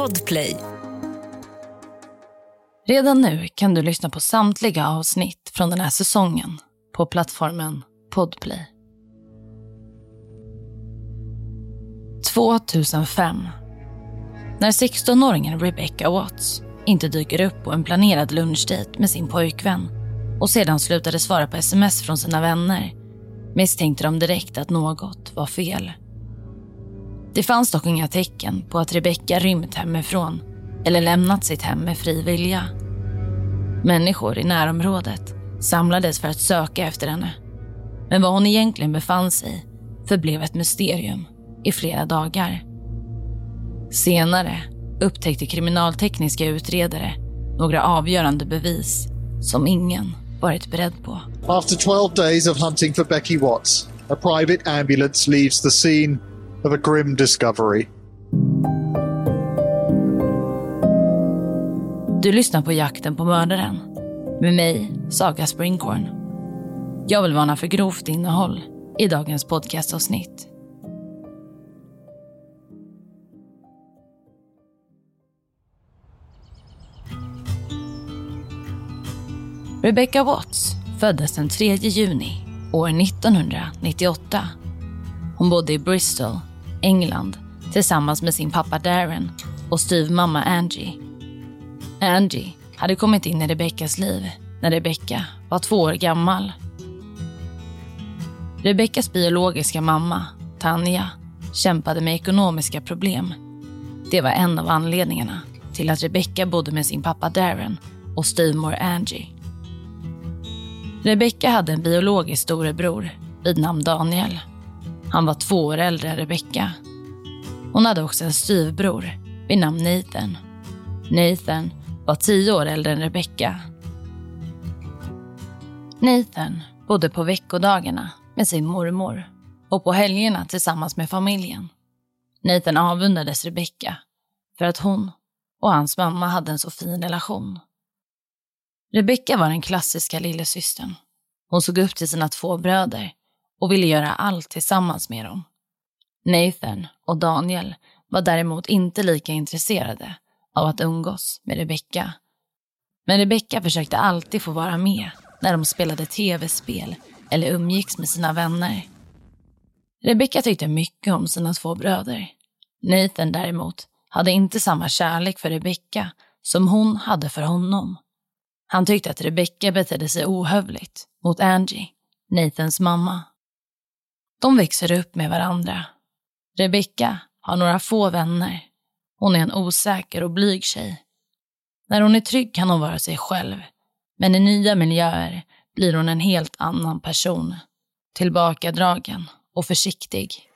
Podplay. Redan nu kan du lyssna på samtliga avsnitt från den här säsongen på plattformen Podplay. 2005. När 16-åringen Rebecca Watts inte dyker upp på en planerad lunchdejt med sin pojkvän och sedan slutade svara på sms från sina vänner misstänkte de direkt att något var fel. Det fanns dock inga tecken på att Rebecca rymt hemifrån eller lämnat sitt hem med fri vilja. Människor i närområdet samlades för att söka efter henne. Men var hon egentligen befann sig förblev ett mysterium i flera dagar. Senare upptäckte kriminaltekniska utredare några avgörande bevis som ingen varit beredd på. After 12 days of hunting for Becky Watts, a private ambulance leaves the scene of a grim discovery. Du lyssnar på Jakten på mördaren med mig, Saga Springhorn. Jag vill varna för grovt innehåll i dagens podcastavsnitt. Rebecca Watts föddes den 3 juni år 1998. Hon bodde i Bristol, England tillsammans med sin pappa Darren och styvmamma Angie. Angie hade kommit in i Rebeccas liv när Rebecca var två år gammal. Rebeccas biologiska mamma, Tanja, kämpade med ekonomiska problem. Det var en av anledningarna till att Rebecca bodde med sin pappa Darren och styvmor Angie. Rebecca hade en biologisk storebror vid namn Daniel. Han var två år äldre än Rebecca. Hon hade också en styvbror vid namn Nathan. Nathan var tio år äldre än Rebecca. Nathan bodde på veckodagarna med sin mormor och på helgerna tillsammans med familjen. Nathan avundades Rebecca för att hon och hans mamma hade en så fin relation. Rebecca var den klassiska lillasystern. Hon såg upp till sina två bröder och ville göra allt tillsammans med dem. Nathan och Daniel var däremot inte lika intresserade av att umgås med Rebecca. Men Rebecca försökte alltid få vara med när de spelade tv-spel eller umgicks med sina vänner. Rebecca tyckte mycket om sina två bröder. Nathan däremot hade inte samma kärlek för Rebecca som hon hade för honom. Han tyckte att Rebecca betedde sig ohövligt mot Angie, Nathans mamma. De växer upp med varandra. Rebecka har några få vänner. Hon är en osäker och blyg tjej. När hon är trygg kan hon vara sig själv, men i nya miljöer blir hon en helt annan person. Tillbakadragen och försiktig.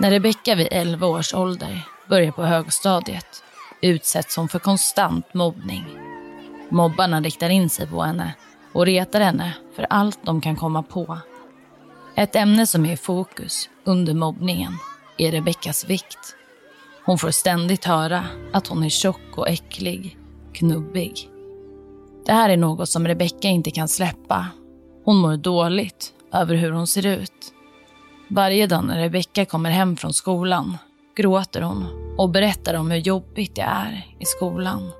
När Rebecka vid 11 års ålder börjar på högstadiet utsätts hon för konstant mobbning. Mobbarna riktar in sig på henne och retar henne för allt de kan komma på. Ett ämne som är i fokus under mobbningen är Rebeckas vikt. Hon får ständigt höra att hon är tjock och äcklig, knubbig. Det här är något som Rebecka inte kan släppa. Hon mår dåligt över hur hon ser ut. Varje dag när Rebecka kommer hem från skolan gråter hon och berättar om hur jobbigt det är i skolan.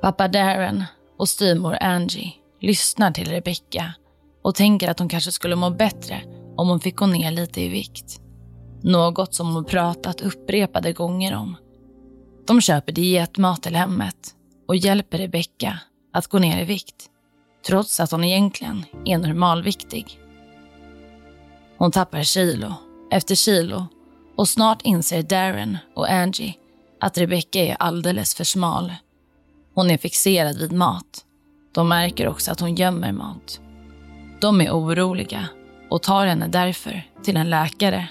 Pappa Darren och styvmor Angie lyssnar till Rebecca och tänker att hon kanske skulle må bättre om hon fick gå ner lite i vikt. Något som hon pratat upprepade gånger om. De köper dietmat till hemmet och hjälper Rebecca att gå ner i vikt trots att hon egentligen är normalviktig. Hon tappar kilo efter kilo och snart inser Darren och Angie att Rebecca är alldeles för smal. Hon är fixerad vid mat. De märker också att hon gömmer mat. De är oroliga och tar henne därför till en läkare.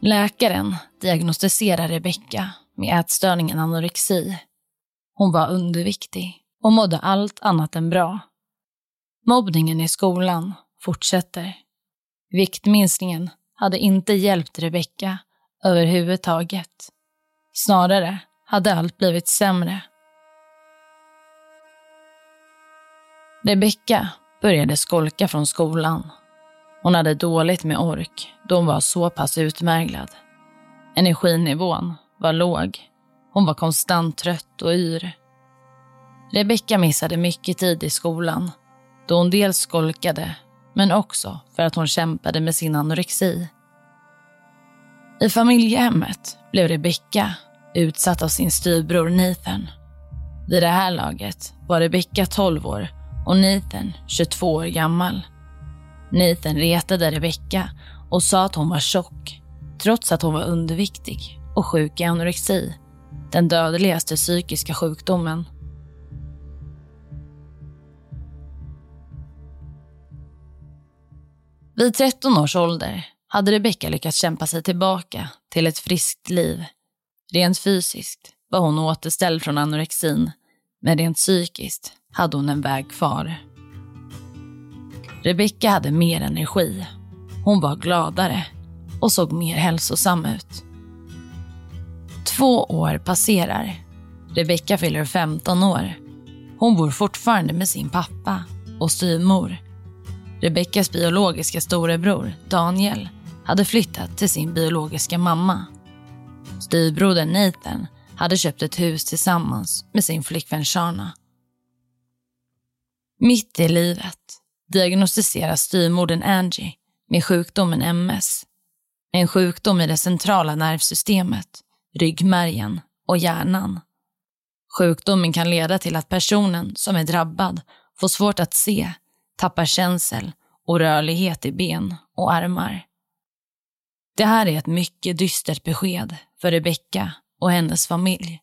Läkaren diagnostiserar Rebecka med ätstörningen anorexi. Hon var underviktig och mådde allt annat än bra. Mobbningen i skolan fortsätter. Viktminskningen hade inte hjälpt Rebecka överhuvudtaget. Snarare hade allt blivit sämre. Rebecka började skolka från skolan. Hon hade dåligt med ork då hon var så pass utmärglad. Energinivån var låg. Hon var konstant trött och yr. Rebecka missade mycket tid i skolan då hon dels skolkade men också för att hon kämpade med sin anorexi. I familjehemmet blev Rebecka utsatt av sin styvbror Nathan. Vid det här laget var Rebecka 12 år och Nathan 22 år gammal. Nathan retade Rebecca och sa att hon var tjock trots att hon var underviktig och sjuk i anorexi, den dödligaste psykiska sjukdomen. Vid 13 års ålder hade Rebecca lyckats kämpa sig tillbaka till ett friskt liv. Rent fysiskt var hon återställd från anorexin, men rent psykiskt hade hon en väg kvar. Rebecka hade mer energi. Hon var gladare och såg mer hälsosam ut. Två år passerar. Rebecka fyller 15 år. Hon bor fortfarande med sin pappa och styvmor. Rebeckas biologiska storebror, Daniel, hade flyttat till sin biologiska mamma. Styvbrodern Nathan hade köpt ett hus tillsammans med sin flickvän Shana. Mitt i livet diagnostiseras styrmodern Angie med sjukdomen MS. En sjukdom i det centrala nervsystemet, ryggmärgen och hjärnan. Sjukdomen kan leda till att personen som är drabbad får svårt att se, tappar känsel och rörlighet i ben och armar. Det här är ett mycket dystert besked för Rebecca och hennes familj.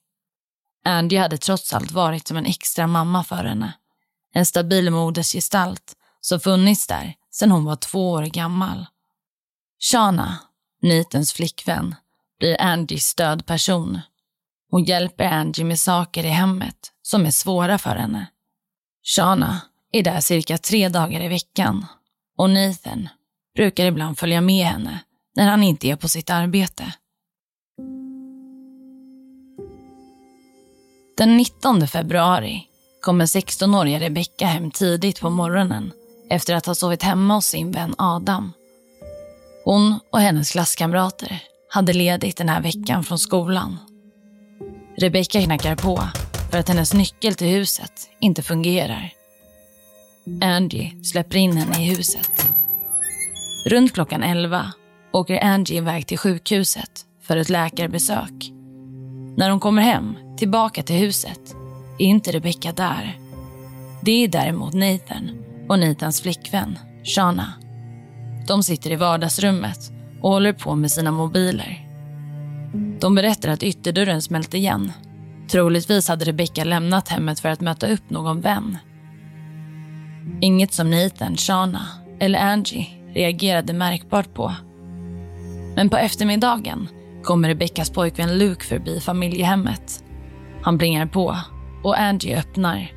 Andy hade trots allt varit som en extra mamma för henne. En stabil modersgestalt som funnits där sedan hon var två år gammal. Shana, Nitens flickvän, blir Andys stödperson. Hon hjälper Angie med saker i hemmet som är svåra för henne. Shana är där cirka tre dagar i veckan och Nathan brukar ibland följa med henne när han inte är på sitt arbete. Den 19 februari kommer 16-åriga Rebecka hem tidigt på morgonen efter att ha sovit hemma hos sin vän Adam. Hon och hennes klasskamrater hade ledigt den här veckan från skolan. Rebecka knackar på för att hennes nyckel till huset inte fungerar. Angie släpper in henne i huset. Runt klockan 11 åker Angie iväg till sjukhuset för ett läkarbesök. När hon kommer hem, tillbaka till huset, är inte Rebecca där. Det är däremot Nathan och Nathans flickvän, Shana. De sitter i vardagsrummet och håller på med sina mobiler. De berättar att ytterdörren smält igen. Troligtvis hade Rebecca lämnat hemmet för att möta upp någon vän. Inget som Nathan, Shana eller Angie reagerade märkbart på. Men på eftermiddagen kommer Rebeckas pojkvän Luke förbi familjehemmet. Han plingar på och Angie öppnar.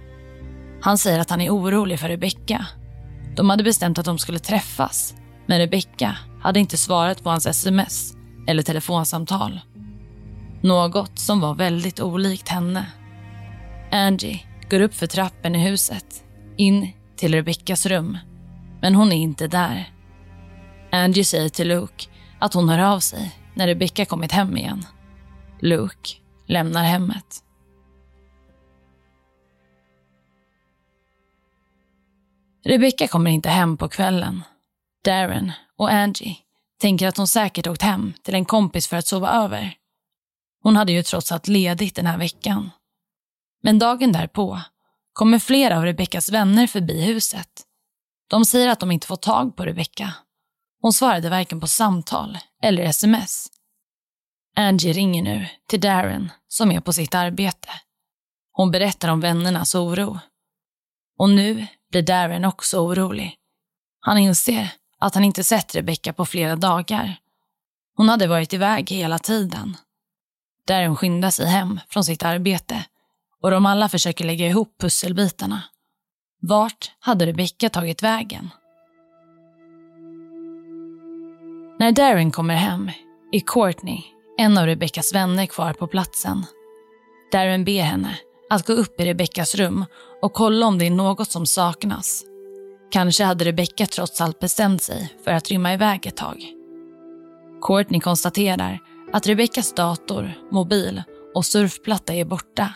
Han säger att han är orolig för Rebecca. De hade bestämt att de skulle träffas, men Rebecca hade inte svarat på hans sms eller telefonsamtal. Något som var väldigt olikt henne. Angie går upp för trappen i huset, in till Rebeccas rum. Men hon är inte där. Angie säger till Luke att hon hör av sig när Rebecca kommit hem igen. Luke lämnar hemmet. Rebecca kommer inte hem på kvällen. Darren och Angie tänker att hon säkert åkt hem till en kompis för att sova över. Hon hade ju trots allt ledigt den här veckan. Men dagen därpå kommer flera av Rebeckas vänner förbi huset. De säger att de inte fått tag på Rebecca. Hon svarade varken på samtal eller sms. Angie ringer nu till Darren som är på sitt arbete. Hon berättar om vännernas oro. Och nu blir Darren också orolig. Han inser att han inte sett Rebecca på flera dagar. Hon hade varit iväg hela tiden. Darren skyndar sig hem från sitt arbete och de alla försöker lägga ihop pusselbitarna. Vart hade Rebecca tagit vägen? När Darren kommer hem är Courtney, en av Rebeccas vänner, kvar på platsen. Darren ber henne att gå upp i Rebeckas rum och kolla om det är något som saknas. Kanske hade Rebecka trots allt bestämt sig för att rymma iväg ett tag. Courtney konstaterar att Rebeckas dator, mobil och surfplatta är borta.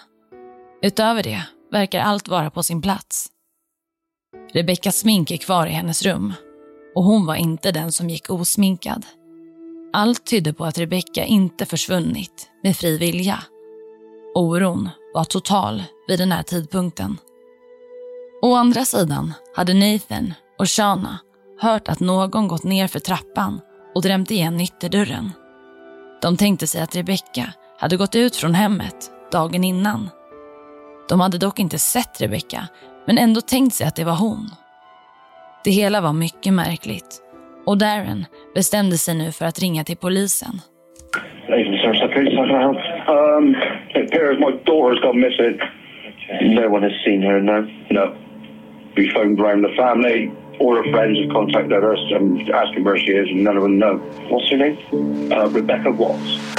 Utöver det verkar allt vara på sin plats. Rebeckas smink är kvar i hennes rum och hon var inte den som gick osminkad. Allt tydde på att Rebecka inte försvunnit med fri vilja. Oron var total vid den här tidpunkten. Å andra sidan hade Nathan och Shana hört att någon gått ner för trappan och drämt igen ytterdörren. De tänkte sig att Rebecca hade gått ut från hemmet dagen innan. De hade dock inte sett Rebecca, men ändå tänkt sig att det var hon. Det hela var mycket märkligt och Darren bestämde sig nu för att ringa till polisen. Um, it appears my daughter's gone missing. Okay. No one has seen her, no? No. We phoned around the family. All her friends have contacted us and asking where she is, and none of them know. What's her name? Uh, Rebecca Watts.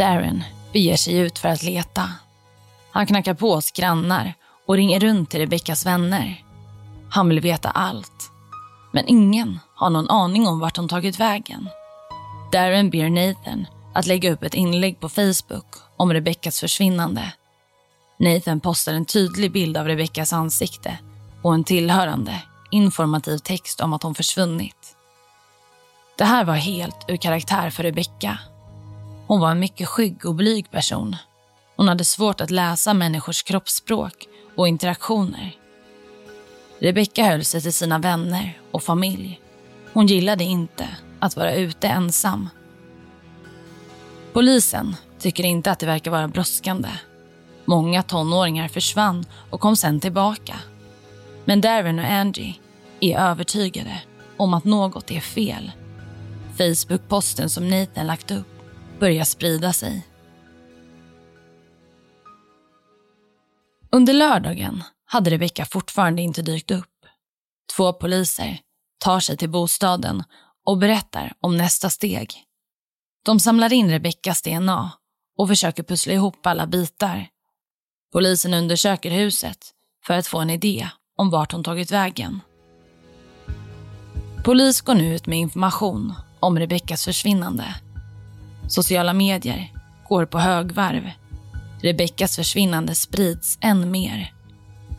Darren beger sig ut för att leta. Han knackar på hos grannar och ringer runt till Rebeccas vänner. Han vill veta allt. Men ingen har någon aning om vart hon tagit vägen. Darren ber Nathan att lägga upp ett inlägg på Facebook om Rebeccas försvinnande. Nathan postar en tydlig bild av Rebeccas ansikte och en tillhörande informativ text om att hon försvunnit. Det här var helt ur karaktär för Rebecca. Hon var en mycket skygg och blyg person. Hon hade svårt att läsa människors kroppsspråk och interaktioner. Rebecca höll sig till sina vänner och familj. Hon gillade inte att vara ute ensam. Polisen tycker inte att det verkar vara brådskande. Många tonåringar försvann och kom sen tillbaka. Men Darren och Angie är övertygade om att något är fel. Facebook-posten som Nathan lagt upp börjar sprida sig. Under lördagen hade Rebecka fortfarande inte dykt upp. Två poliser tar sig till bostaden och berättar om nästa steg. De samlar in Rebeckas DNA och försöker pussla ihop alla bitar. Polisen undersöker huset för att få en idé om vart hon tagit vägen. Polis går nu ut med information om Rebeckas försvinnande. Sociala medier går på högvarv. Rebeckas försvinnande sprids än mer.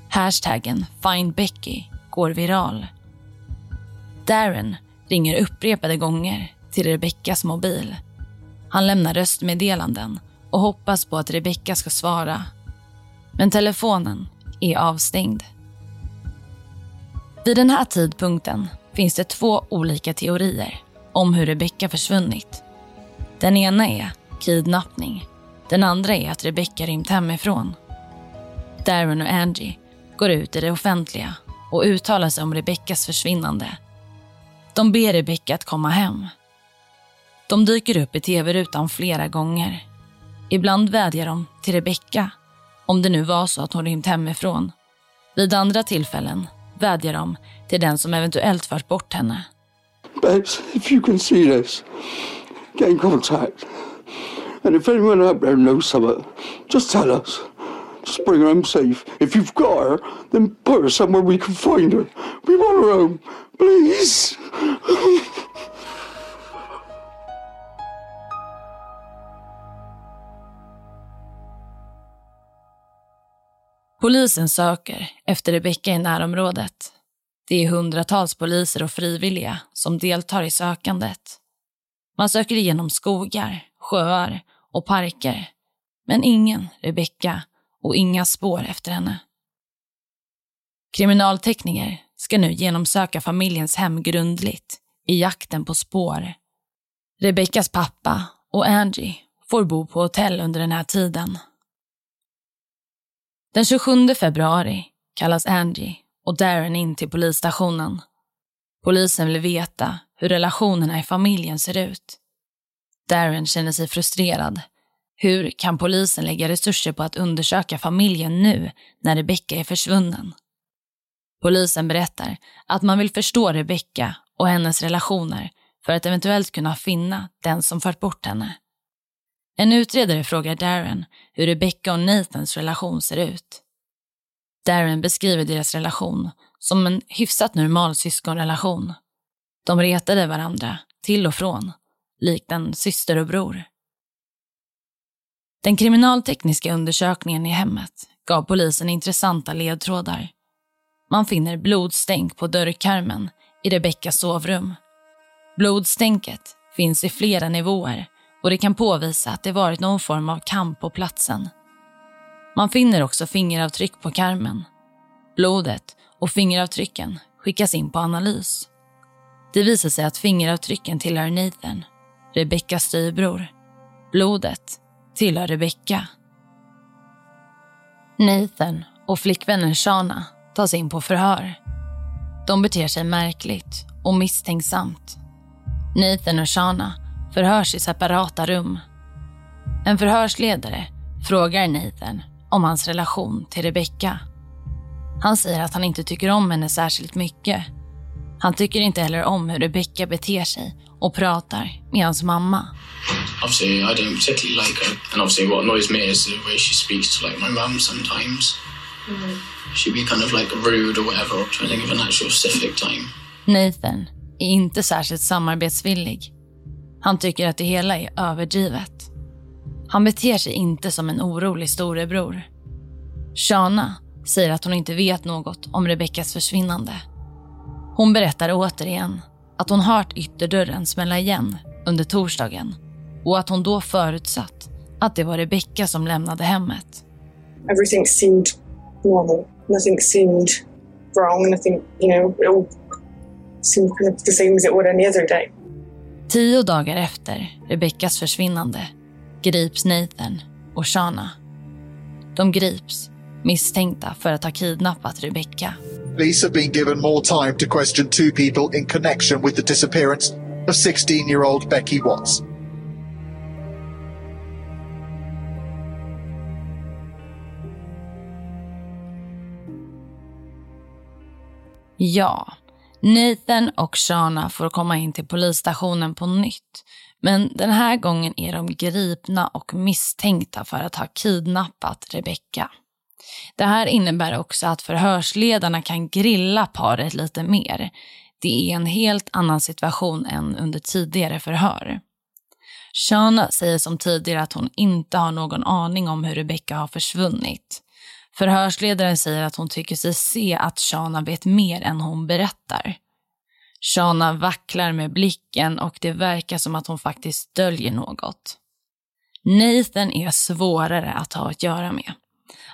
Hashtaggen FindBecky går viral. Darren ringer upprepade gånger till Rebeckas mobil. Han lämnar röstmeddelanden och hoppas på att Rebecka ska svara. Men telefonen är avstängd. Vid den här tidpunkten finns det två olika teorier om hur Rebecka försvunnit. Den ena är kidnappning. Den andra är att Rebecca rymt hemifrån. Darren och Angie går ut i det offentliga och uttalar sig om Rebeccas försvinnande. De ber Rebecca att komma hem. De dyker upp i tv-rutan flera gånger. Ibland vädjar de till Rebecca, om det nu var så att hon rymt hemifrån. Vid andra tillfällen vädjar de till den som eventuellt fört bort henne. Babes, if you can see this, get in contact. And if anyone out there knows something, just tell us. Just bring her home safe. If you've got her, then put her somewhere we can find her. We want her home, please. Polisen söker efter Rebecca i närområdet. Det är hundratals poliser och frivilliga som deltar i sökandet. Man söker igenom skogar, sjöar och parker. Men ingen Rebecka och inga spår efter henne. Kriminaltekniker ska nu genomsöka familjens hem grundligt i jakten på spår. Rebeckas pappa och Angie får bo på hotell under den här tiden. Den 27 februari kallas Angie och Darren in till polisstationen. Polisen vill veta hur relationerna i familjen ser ut. Darren känner sig frustrerad. Hur kan polisen lägga resurser på att undersöka familjen nu när Rebecca är försvunnen? Polisen berättar att man vill förstå Rebecca och hennes relationer för att eventuellt kunna finna den som fört bort henne. En utredare frågar Darren hur Rebecca och Nathans relation ser ut. Darren beskriver deras relation som en hyfsat normal syskonrelation. De retade varandra till och från, likt en syster och bror. Den kriminaltekniska undersökningen i hemmet gav polisen intressanta ledtrådar. Man finner blodstänk på dörrkarmen i Rebeckas sovrum. Blodstänket finns i flera nivåer och det kan påvisa att det varit någon form av kamp på platsen. Man finner också fingeravtryck på karmen. Blodet och fingeravtrycken skickas in på analys. Det visar sig att fingeravtrycken tillhör Nathan, Rebeckas styvbror. Blodet tillhör Rebecka. Nathan och flickvännen Shana tas in på förhör. De beter sig märkligt och misstänksamt. Nathan och Shana förhörs i separata rum. En förhörsledare frågar Nathan om hans relation till Rebecca. Han säger att han inte tycker om henne särskilt mycket. Han tycker inte heller om hur Rebecca beter sig och pratar med hans mamma. Obviously, I don't particularly like her, and obviously, what annoys me is the way she speaks to like my mum sometimes. Mm. She'd be kind of like rude or whatever, or trying to think of an actual specific time. Nathan är inte särskilt samarbetsvillig. Han tycker att det hela är överdrivet. Han beter sig inte som en orolig storebror. Shana säger att hon inte vet något om Rebeckas försvinnande. Hon berättar återigen att hon hört ytterdörren smälla igen under torsdagen och att hon då förutsatt att det var Rebecka som lämnade hemmet. Everything seemed normal. Nothing seemed wrong. Nothing, you know, it all seemed kind of the same as it would any other day. Tio dagar efter Rebeckas försvinnande grips Nathan och Shana. De grips misstänkta för att ha kidnappat Rebecca. Police have been given more time to question two people in connection with the disappearance of 16-year-old Becky Watts. Ja, Nathan och Shana får komma in till polisstationen på nytt. Men den här gången är de gripna och misstänkta för att ha kidnappat Rebecca. Det här innebär också att förhörsledarna kan grilla paret lite mer. Det är en helt annan situation än under tidigare förhör. Shana säger som tidigare att hon inte har någon aning om hur Rebecca har försvunnit. Förhörsledaren säger att hon tycker sig se att Shana vet mer än hon berättar. Shana vacklar med blicken och det verkar som att hon faktiskt döljer något. Nathan är svårare att ha att göra med.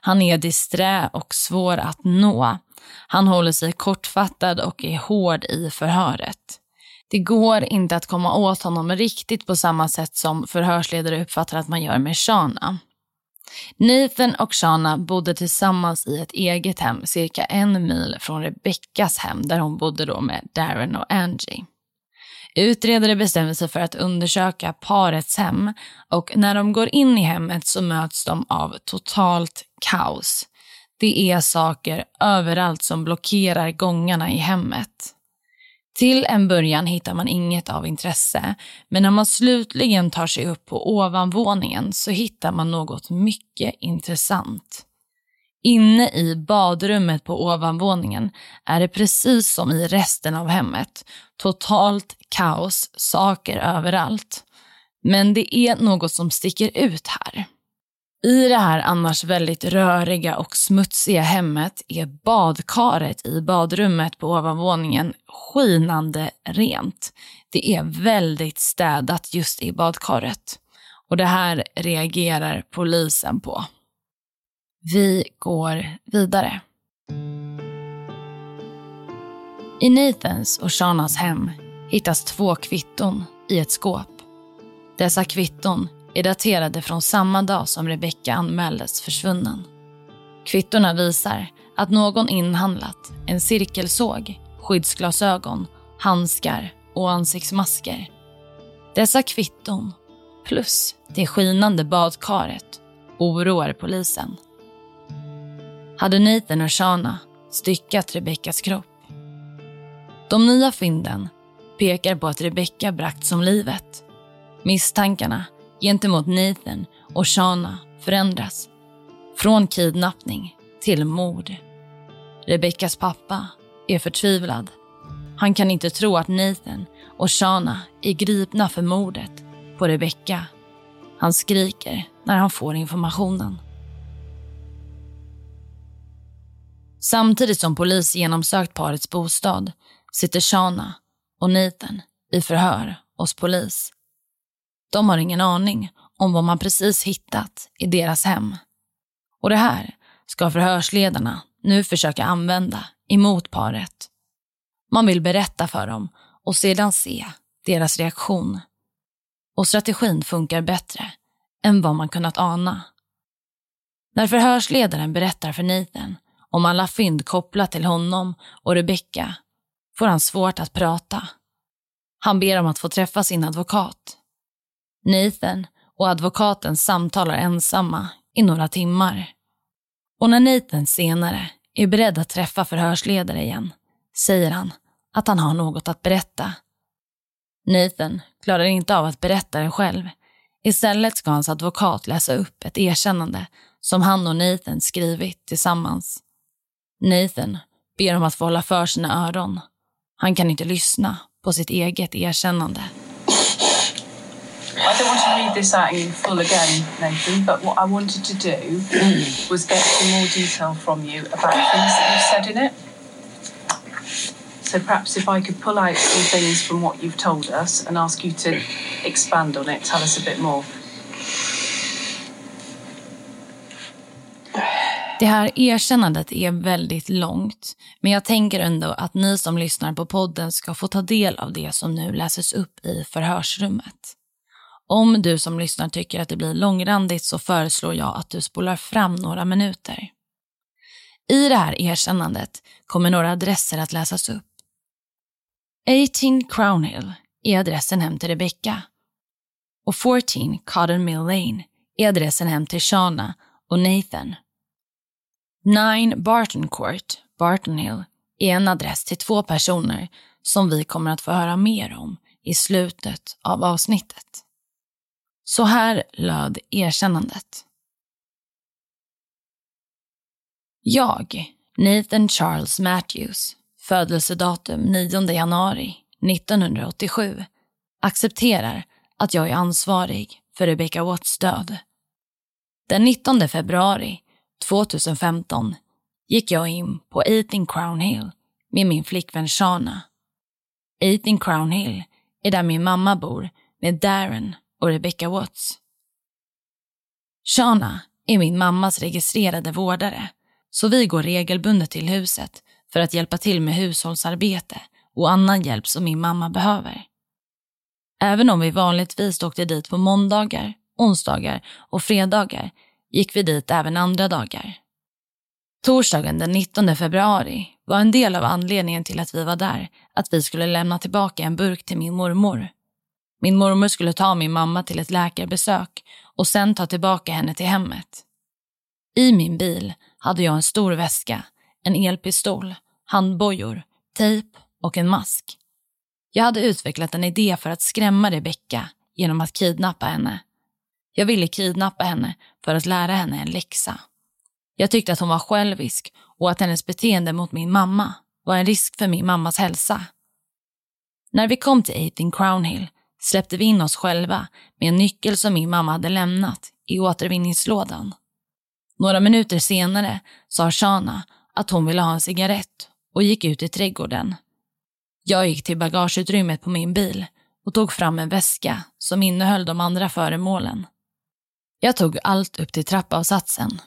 Han är disträ och svår att nå. Han håller sig kortfattad och är hård i förhöret. Det går inte att komma åt honom riktigt på samma sätt som förhörsledare uppfattar att man gör med Shana. Nathan och Shana bodde tillsammans i ett eget hem cirka en mil från Rebeckas hem där hon bodde då med Darren och Angie. Utredare bestämmer sig för att undersöka parets hem och när de går in i hemmet så möts de av totalt kaos. Det är saker överallt som blockerar gångarna i hemmet. Till en början hittar man inget av intresse, men när man slutligen tar sig upp på ovanvåningen så hittar man något mycket intressant. Inne i badrummet på ovanvåningen är det precis som i resten av hemmet. Totalt kaos, saker överallt. Men det är något som sticker ut här. I det här annars väldigt röriga och smutsiga hemmet är badkaret i badrummet på ovanvåningen skinande rent. Det är väldigt städat just i badkaret. Och det här reagerar polisen på. Vi går vidare. I Nathans och Shanas hem hittas två kvitton i ett skåp. Dessa kvitton är daterade från samma dag som Rebecca anmäldes försvunnen. Kvittorna visar att någon inhandlat en cirkelsåg, skyddsglasögon, handskar och ansiktsmasker. Dessa kvitton, plus det skinande badkaret, oroar polisen. Hade Nathan och Shana styckat Rebeckas kropp? De nya fynden pekar på att Rebecka bragts om livet. Misstankarna gentemot Nathan och Shana förändras. Från kidnappning till mord. Rebeckas pappa är förtvivlad. Han kan inte tro att Nathan och Shana är gripna för mordet på Rebecka. Han skriker när han får informationen. Samtidigt som polis genomsökt parets bostad sitter Shana och Nathan i förhör hos polis. De har ingen aning om vad man precis hittat i deras hem. Och det här ska förhörsledarna nu försöka använda emot paret. Man vill berätta för dem och sedan se deras reaktion. Och strategin funkar bättre än vad man kunnat ana. När förhörsledaren berättar för Nathan om alla fynd kopplat till honom och Rebecca får han svårt att prata. Han ber om att få träffa sin advokat. Nathan och advokaten samtalar ensamma i några timmar. Och när Nathan senare är beredd att träffa förhörsledare igen säger han att han har något att berätta. Nathan klarar inte av att berätta det själv. Istället ska hans advokat läsa upp ett erkännande som han och Nathan skrivit tillsammans. Nathan ber om att få hålla för sina öron. Han kan inte lyssna på sitt eget erkännande. I don't want to read this out in full again, Nathan, but what I wanted to do was get some more detail from you about things that you've said in it. So perhaps if I could pull out some things from what you've told us and ask you to expand on it, tell us a bit more. Det här erkännandet är väldigt långt, men jag tänker ändå att ni som lyssnar på podden ska få ta del av det som nu läses upp i förhörsrummet. Om du som lyssnar tycker att det blir långrandigt så föreslår jag att du spolar fram några minuter. I det här erkännandet kommer några adresser att läsas upp. 18 Crown Hill är adressen hem till Rebecca och 14 Cotton Mill Lane är adressen hem till Shana och Nathan. 9 Barton Court, Barton Hill, är en adress till två personer som vi kommer att få höra mer om i slutet av avsnittet. Så här löd erkännandet. Jag, Nathan Charles Matthews, födelsedatum 9 januari 1987, accepterar att jag är ansvarig för Rebecca Watts död. Den 19 februari 2015 gick jag in på 18 Crown Hill med min flickvän Shana. 18 Crown Hill är där min mamma bor med Darren och Rebecca Watts. Shana är min mammas registrerade vårdare, så vi går regelbundet till huset för att hjälpa till med hushållsarbete och annan hjälp som min mamma behöver. Även om vi vanligtvis åkte dit på måndagar, onsdagar och fredagar gick vi dit även andra dagar. Torsdagen den 19 februari var en del av anledningen till att vi var där att vi skulle lämna tillbaka en burk till min mormor. Min mormor skulle ta min mamma till ett läkarbesök och sen ta tillbaka henne till hemmet. I min bil hade jag en stor väska, en elpistol, handbojor, tejp och en mask. Jag hade utvecklat en idé för att skrämma Rebecka genom att kidnappa henne. Jag ville kidnappa henne för att lära henne en läxa. Jag tyckte att hon var självisk och att hennes beteende mot min mamma var en risk för min mammas hälsa. När vi kom till 18 Crown Hill släppte vi in oss själva med en nyckel som min mamma hade lämnat i återvinningslådan. Några minuter senare sa Shana att hon ville ha en cigarett och gick ut i trädgården. Jag gick till bagageutrymmet på min bil och tog fram en väska som innehöll de andra föremålen. Jag tog allt upp till trappavsatsen.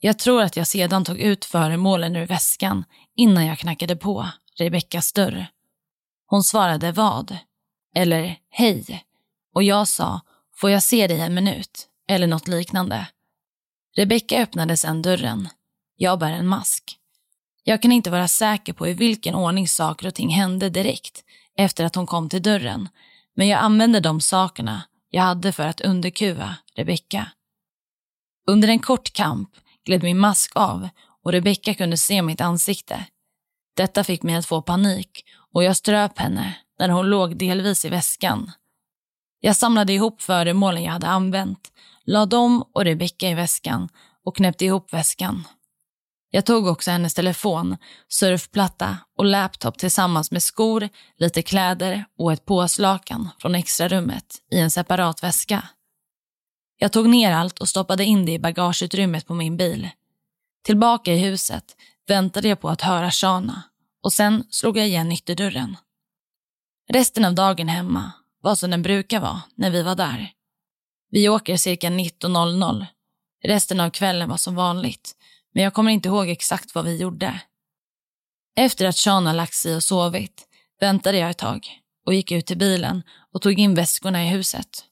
Jag tror att jag sedan tog ut föremålen ur väskan innan jag knackade på Rebeckas dörr. Hon svarade vad? Eller hej. Och jag sa, får jag se dig en minut? Eller något liknande. Rebecka öppnade sedan dörren. Jag bär en mask. Jag kan inte vara säker på i vilken ordning saker och ting hände direkt efter att hon kom till dörren, men jag använde de sakerna jag hade för att underkuva Rebecka. Under en kort kamp gled min mask av och Rebecka kunde se mitt ansikte. Detta fick mig att få panik och jag ströp henne när hon låg delvis i väskan. Jag samlade ihop föremålen jag hade använt, la dem och Rebecka i väskan och knäppte ihop väskan. Jag tog också hennes telefon, surfplatta och laptop tillsammans med skor, lite kläder och ett påslakan från extrarummet i en separat väska. Jag tog ner allt och stoppade in det i bagageutrymmet på min bil. Tillbaka i huset väntade jag på att höra Shana och sen slog jag igen ytterdörren. Resten av dagen hemma var som den brukar vara när vi var där. Vi åker cirka 19.00. Resten av kvällen var som vanligt, men jag kommer inte ihåg exakt vad vi gjorde. Efter att Shana lagt sig och sovit väntade jag ett tag och gick ut till bilen och tog in väskorna i huset.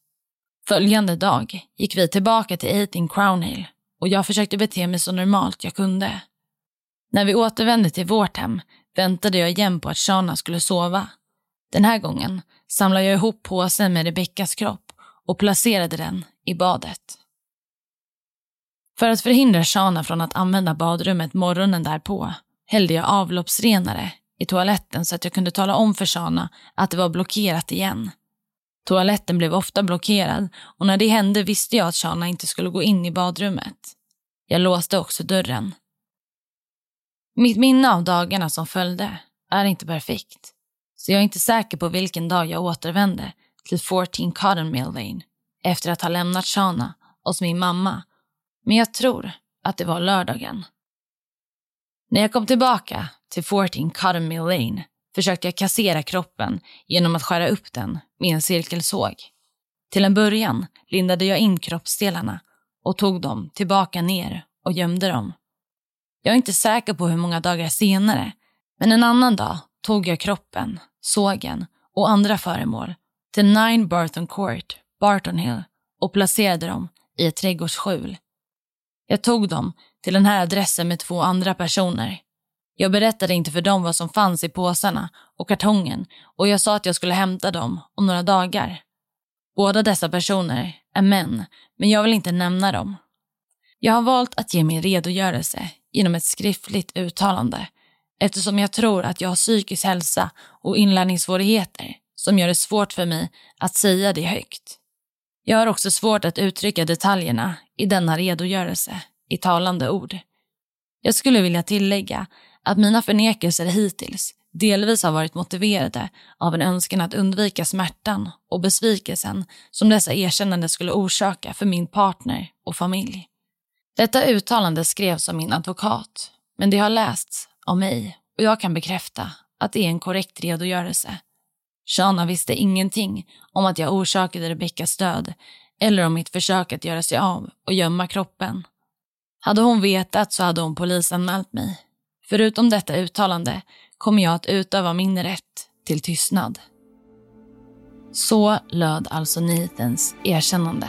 Följande dag gick vi tillbaka till 18 Crown Hill och jag försökte bete mig så normalt jag kunde. När vi återvände till vårt hem väntade jag igen på att Shana skulle sova. Den här gången samlade jag ihop påsen med Rebeckas kropp och placerade den i badet. För att förhindra Shana från att använda badrummet morgonen därpå hällde jag avloppsrenare i toaletten så att jag kunde tala om för Shana att det var blockerat igen. Toaletten blev ofta blockerad och när det hände visste jag att Shana inte skulle gå in i badrummet. Jag låste också dörren. Mitt minne av dagarna som följde är inte perfekt, så jag är inte säker på vilken dag jag återvände till 14 Cotton Mill Lane efter att ha lämnat Shana hos min mamma, men jag tror att det var lördagen. När jag kom tillbaka till 14 Cotton Mill Lane försökte jag kassera kroppen genom att skära upp den med en cirkelsåg. Till en början lindade jag in kroppsdelarna och tog dem tillbaka ner och gömde dem. Jag är inte säker på hur många dagar senare, men en annan dag tog jag kroppen, sågen och andra föremål till 9 Barton Court, Barton Hill och placerade dem i ett trädgårdsskjul. Jag tog dem till den här adressen med två andra personer. Jag berättade inte för dem vad som fanns i påsarna och kartongen och jag sa att jag skulle hämta dem om några dagar. Båda dessa personer är män, men jag vill inte nämna dem. Jag har valt att ge min redogörelse genom ett skriftligt uttalande eftersom jag tror att jag har psykisk hälsa och inlärningssvårigheter som gör det svårt för mig att säga det högt. Jag har också svårt att uttrycka detaljerna i denna redogörelse i talande ord. Jag skulle vilja tillägga att mina förnekelser hittills delvis har varit motiverade av en önskan att undvika smärtan och besvikelsen som dessa erkännanden skulle orsaka för min partner och familj. Detta uttalande skrevs av min advokat, men det har lästs av mig och jag kan bekräfta att det är en korrekt redogörelse. Shana visste ingenting om att jag orsakade Rebeckas död eller om mitt försök att göra sig av och gömma kroppen. Hade hon vetat så hade hon polisanmält mig. Förutom detta uttalande kommer jag att utöva min rätt till tystnad. Så löd alltså Nathans erkännande.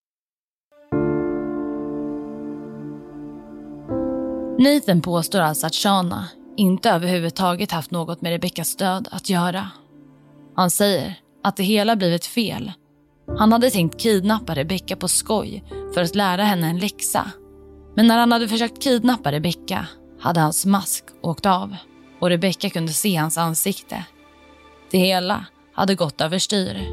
Nathan påstår alltså att Shana inte överhuvudtaget haft något med Rebeckas död att göra. Han säger att det hela blivit fel. Han hade tänkt kidnappa Rebecka på skoj för att lära henne en läxa. Men när han hade försökt kidnappa Rebecka hade hans mask åkt av och Rebecka kunde se hans ansikte. Det hela hade gått överstyr.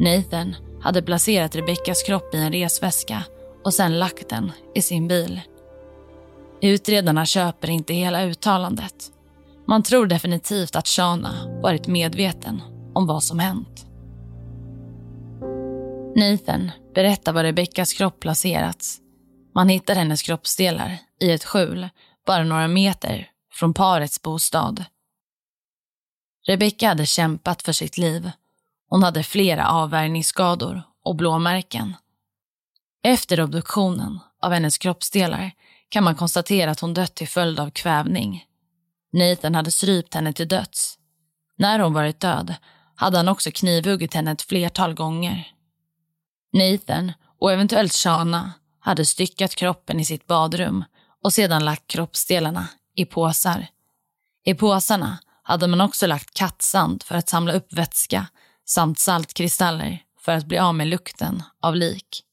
Nathan hade placerat Rebeckas kropp i en resväska och sen lagt den i sin bil. Utredarna köper inte hela uttalandet. Man tror definitivt att Shana varit medveten om vad som hänt. Nathan berättar var Rebeckas kropp placerats. Man hittar hennes kroppsdelar i ett skjul bara några meter från parets bostad. Rebecka hade kämpat för sitt liv. Hon hade flera avvärjningsskador och blåmärken. Efter obduktionen av hennes kroppsdelar kan man konstatera att hon dött till följd av kvävning. Nathan hade strypt henne till döds. När hon varit död hade han också knivhuggit henne ett flertal gånger. Nathan och eventuellt Shana hade styckat kroppen i sitt badrum och sedan lagt kroppsdelarna i påsar. I påsarna hade man också lagt kattsand för att samla upp vätska samt saltkristaller för att bli av med lukten av lik.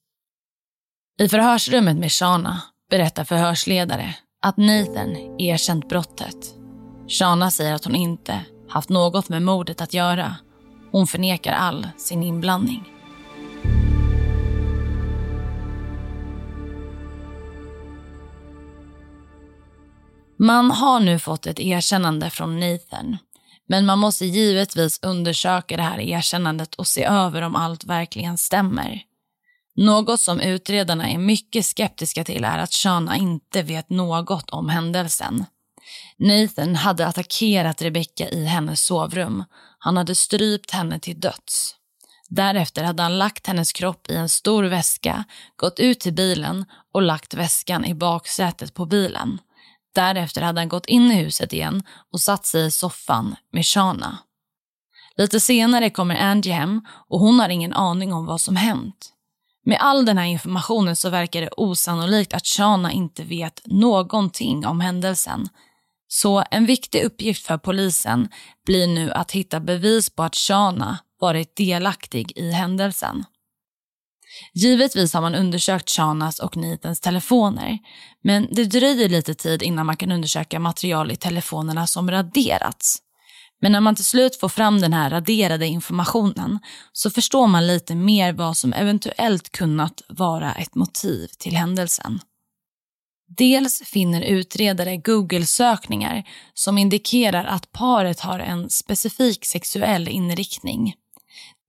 I förhörsrummet med Shana berättar förhörsledare att Nathan erkänt brottet. Shana säger att hon inte haft något med mordet att göra. Hon förnekar all sin inblandning. Man har nu fått ett erkännande från Nathan. Men man måste givetvis undersöka det här erkännandet och se över om allt verkligen stämmer. Något som utredarna är mycket skeptiska till är att Shana inte vet något om händelsen. Nathan hade attackerat Rebecca i hennes sovrum. Han hade strypt henne till döds. Därefter hade han lagt hennes kropp i en stor väska, gått ut till bilen och lagt väskan i baksätet på bilen. Därefter hade han gått in i huset igen och satt sig i soffan med Shana. Lite senare kommer Angie hem och hon har ingen aning om vad som hänt. Med all den här informationen så verkar det osannolikt att Shana inte vet någonting om händelsen. Så en viktig uppgift för polisen blir nu att hitta bevis på att Shana varit delaktig i händelsen. Givetvis har man undersökt Shanas och Nitens telefoner, men det dröjer lite tid innan man kan undersöka material i telefonerna som raderats. Men när man till slut får fram den här raderade informationen så förstår man lite mer vad som eventuellt kunnat vara ett motiv till händelsen. Dels finner utredare Google-sökningar som indikerar att paret har en specifik sexuell inriktning.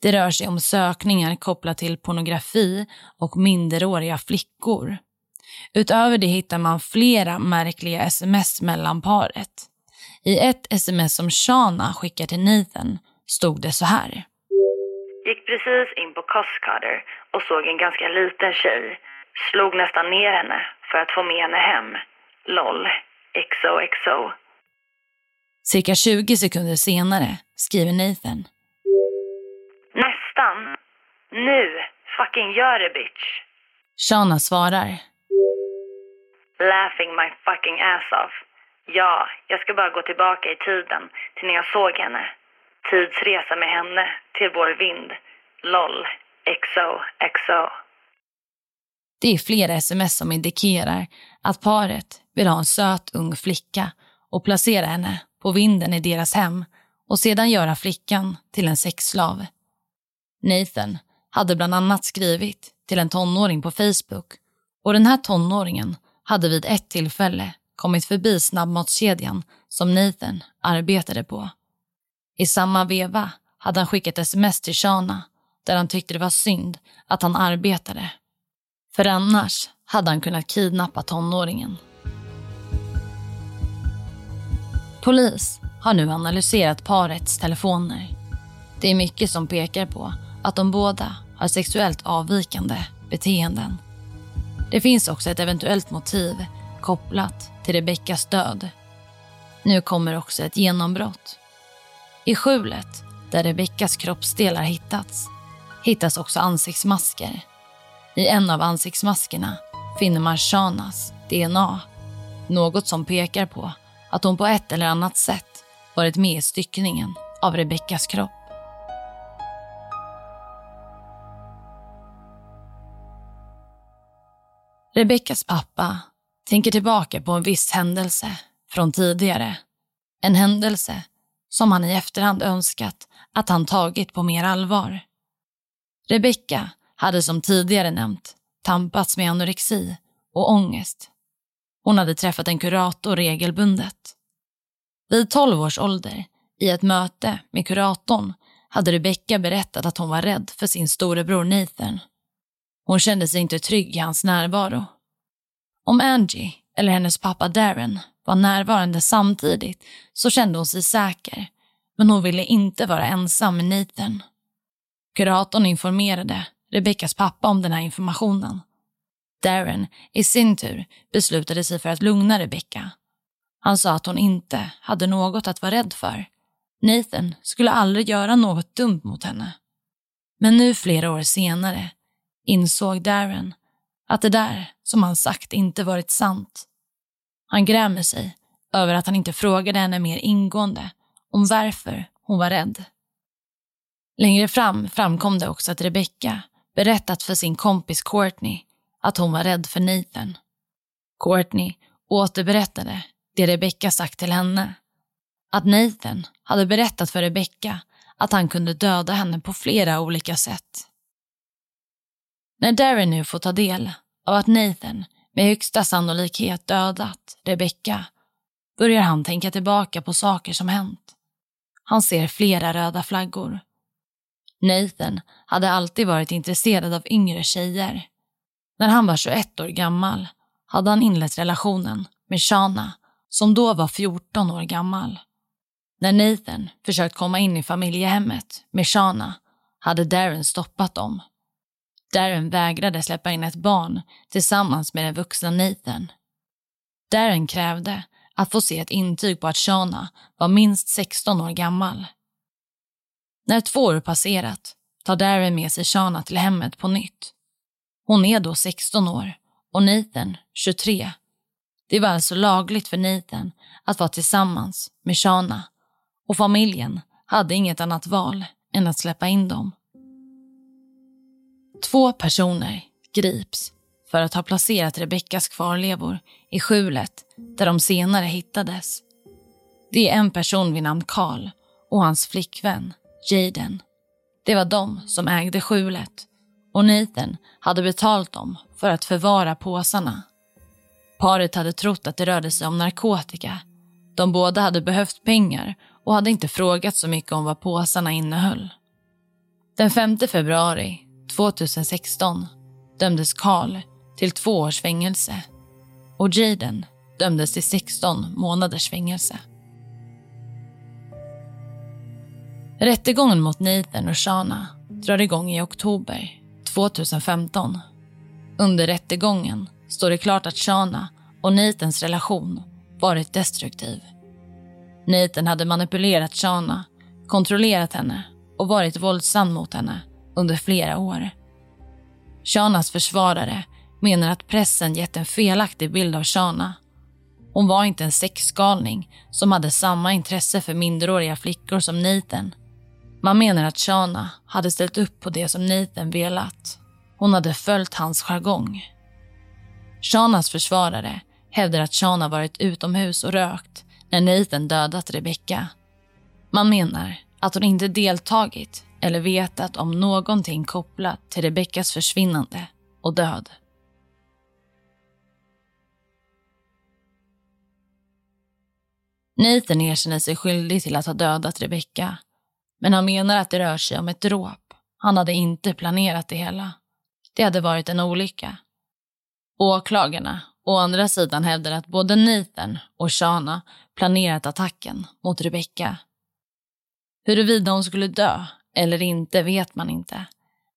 Det rör sig om sökningar kopplat till pornografi och minderåriga flickor. Utöver det hittar man flera märkliga sms mellan paret. I ett sms som Shana skickar till Nathan stod det så här. Gick precis in på Costcutter och såg en ganska liten tjej. Slog nästan ner henne för att få med henne hem. LOL. XOXO. Cirka 20 sekunder senare skriver Nathan. Nästan. Nu. Fucking gör det bitch. Shana svarar. Laughing my fucking ass off. Ja, jag ska bara gå tillbaka i tiden till när jag såg henne. Tidsresa med henne till vår vind. LOL. XO, XO. Det är flera sms som indikerar att paret vill ha en söt ung flicka och placera henne på vinden i deras hem och sedan göra flickan till en sexslav. Nathan hade bland annat skrivit till en tonåring på Facebook och den här tonåringen hade vid ett tillfälle kommit förbi snabbmatskedjan som Nathan arbetade på. I samma veva hade han skickat sms till Shana där han tyckte det var synd att han arbetade. För annars hade han kunnat kidnappa tonåringen. Polis har nu analyserat parets telefoner. Det är mycket som pekar på att de båda har sexuellt avvikande beteenden. Det finns också ett eventuellt motiv kopplat till Rebeckas död. Nu kommer också ett genombrott. I skjulet där Rebeckas kroppsdelar hittats hittas också ansiktsmasker. I en av ansiktsmaskerna finner man Shanas DNA. Något som pekar på att hon på ett eller annat sätt varit med i styckningen av Rebeckas kropp. Rebeckas pappa tänker tillbaka på en viss händelse från tidigare. En händelse som han i efterhand önskat att han tagit på mer allvar. Rebecka hade som tidigare nämnt tampats med anorexi och ångest. Hon hade träffat en kurator regelbundet. Vid 12 års ålder, i ett möte med kuratorn, hade Rebecca berättat att hon var rädd för sin storebror Nathan. Hon kände sig inte trygg i hans närvaro. Om Angie, eller hennes pappa Darren, var närvarande samtidigt så kände hon sig säker, men hon ville inte vara ensam med Nathan. Kuratorn informerade Rebeckas pappa om den här informationen. Darren, i sin tur, beslutade sig för att lugna Rebecca. Han sa att hon inte hade något att vara rädd för. Nathan skulle aldrig göra något dumt mot henne. Men nu flera år senare insåg Darren att det där som han sagt inte varit sant. Han grämer sig över att han inte frågade henne mer ingående om varför hon var rädd. Längre fram framkom det också att Rebecca berättat för sin kompis Courtney att hon var rädd för Nathan. Courtney återberättade det Rebecca sagt till henne. Att Nathan hade berättat för Rebecca att han kunde döda henne på flera olika sätt. När Darren nu får ta del av att Nathan med högsta sannolikhet dödat Rebecca börjar han tänka tillbaka på saker som hänt. Han ser flera röda flaggor. Nathan hade alltid varit intresserad av yngre tjejer. När han var 21 år gammal hade han inlett relationen med Shana som då var 14 år gammal. När Nathan försökt komma in i familjehemmet med Shana hade Darren stoppat dem. Darren vägrade släppa in ett barn tillsammans med den vuxna Nathan. Darren krävde att få se ett intyg på att Shana var minst 16 år gammal. När två år passerat tar Darren med sig Shana till hemmet på nytt. Hon är då 16 år och Nathan 23. Det var alltså lagligt för Nathan att vara tillsammans med Shana och familjen hade inget annat val än att släppa in dem. Två personer grips för att ha placerat Rebeckas kvarlevor i skjulet där de senare hittades. Det är en person vid namn Carl och hans flickvän Jaden. Det var de som ägde skjulet och Nathan hade betalt dem för att förvara påsarna. Paret hade trott att det rörde sig om narkotika. De båda hade behövt pengar och hade inte frågat så mycket om vad påsarna innehöll. Den 5 februari 2016 dömdes Carl till två års fängelse och Jaden dömdes till 16 månaders fängelse. Rättegången mot Nathan och Shana drar igång i oktober 2015. Under rättegången står det klart att Shana och Nathans relation varit destruktiv. Nathan hade manipulerat Shana, kontrollerat henne och varit våldsam mot henne under flera år. Shanas försvarare menar att pressen gett en felaktig bild av Shana. Hon var inte en sexgalning som hade samma intresse för minderåriga flickor som Nathan. Man menar att Shana hade ställt upp på det som Nathan velat. Hon hade följt hans jargong. Shanas försvarare hävdar att Shana varit utomhus och rökt när Nathan dödat Rebecca. Man menar att hon inte deltagit eller vetat om någonting kopplat till Rebeckas försvinnande och död. Nathan erkänner sig skyldig till att ha dödat Rebecka, men han menar att det rör sig om ett dråp. Han hade inte planerat det hela. Det hade varit en olycka. Åklagarna, å andra sidan, hävdar att både Nathan och Shana planerat attacken mot Rebecka. Huruvida hon skulle dö eller inte vet man inte.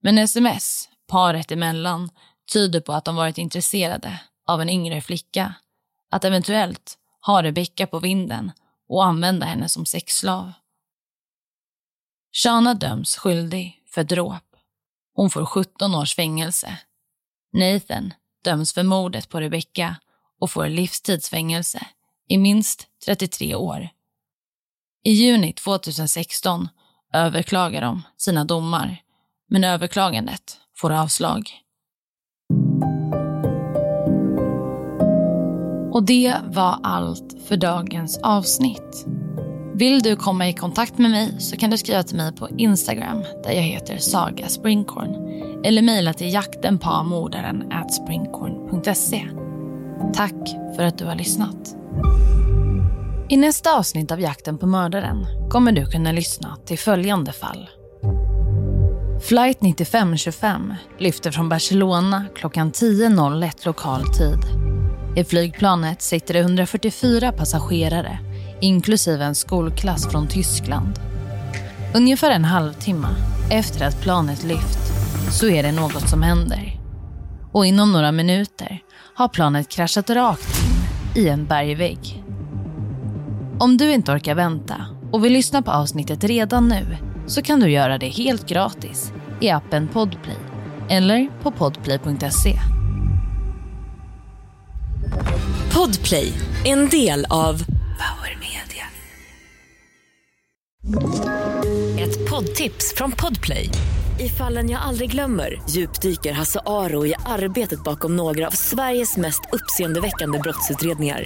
Men sms, paret emellan, tyder på att de varit intresserade av en yngre flicka. Att eventuellt ha Rebecca på vinden och använda henne som sexslav. Shana döms skyldig för dråp. Hon får 17 års fängelse. Nathan döms för mordet på Rebecca och får livstidsfängelse i minst 33 år. I juni 2016 överklagar de sina domar, men överklagandet får avslag. Och det var allt för dagens avsnitt. Vill du komma i kontakt med mig så kan du skriva till mig på Instagram där jag heter Saga Springkorn eller mejla till jaktenpamordaren springkorn.se. Tack för att du har lyssnat. I nästa avsnitt av Jakten på mördaren kommer du kunna lyssna till följande fall. Flight 9525 lyfter från Barcelona klockan 10.01 lokal tid. I flygplanet sitter det 144 passagerare, inklusive en skolklass från Tyskland. Ungefär en halvtimme efter att planet lyft så är det något som händer. Och inom några minuter har planet kraschat rakt in i en bergvägg. Om du inte orkar vänta och vill lyssna på avsnittet redan nu så kan du göra det helt gratis i appen Podplay eller på podplay.se. Podplay, en del av Power Media. Ett poddtips från Podplay. I fallen jag aldrig glömmer djupdyker Hasse Aro i arbetet bakom några av Sveriges mest uppseendeväckande brottsutredningar.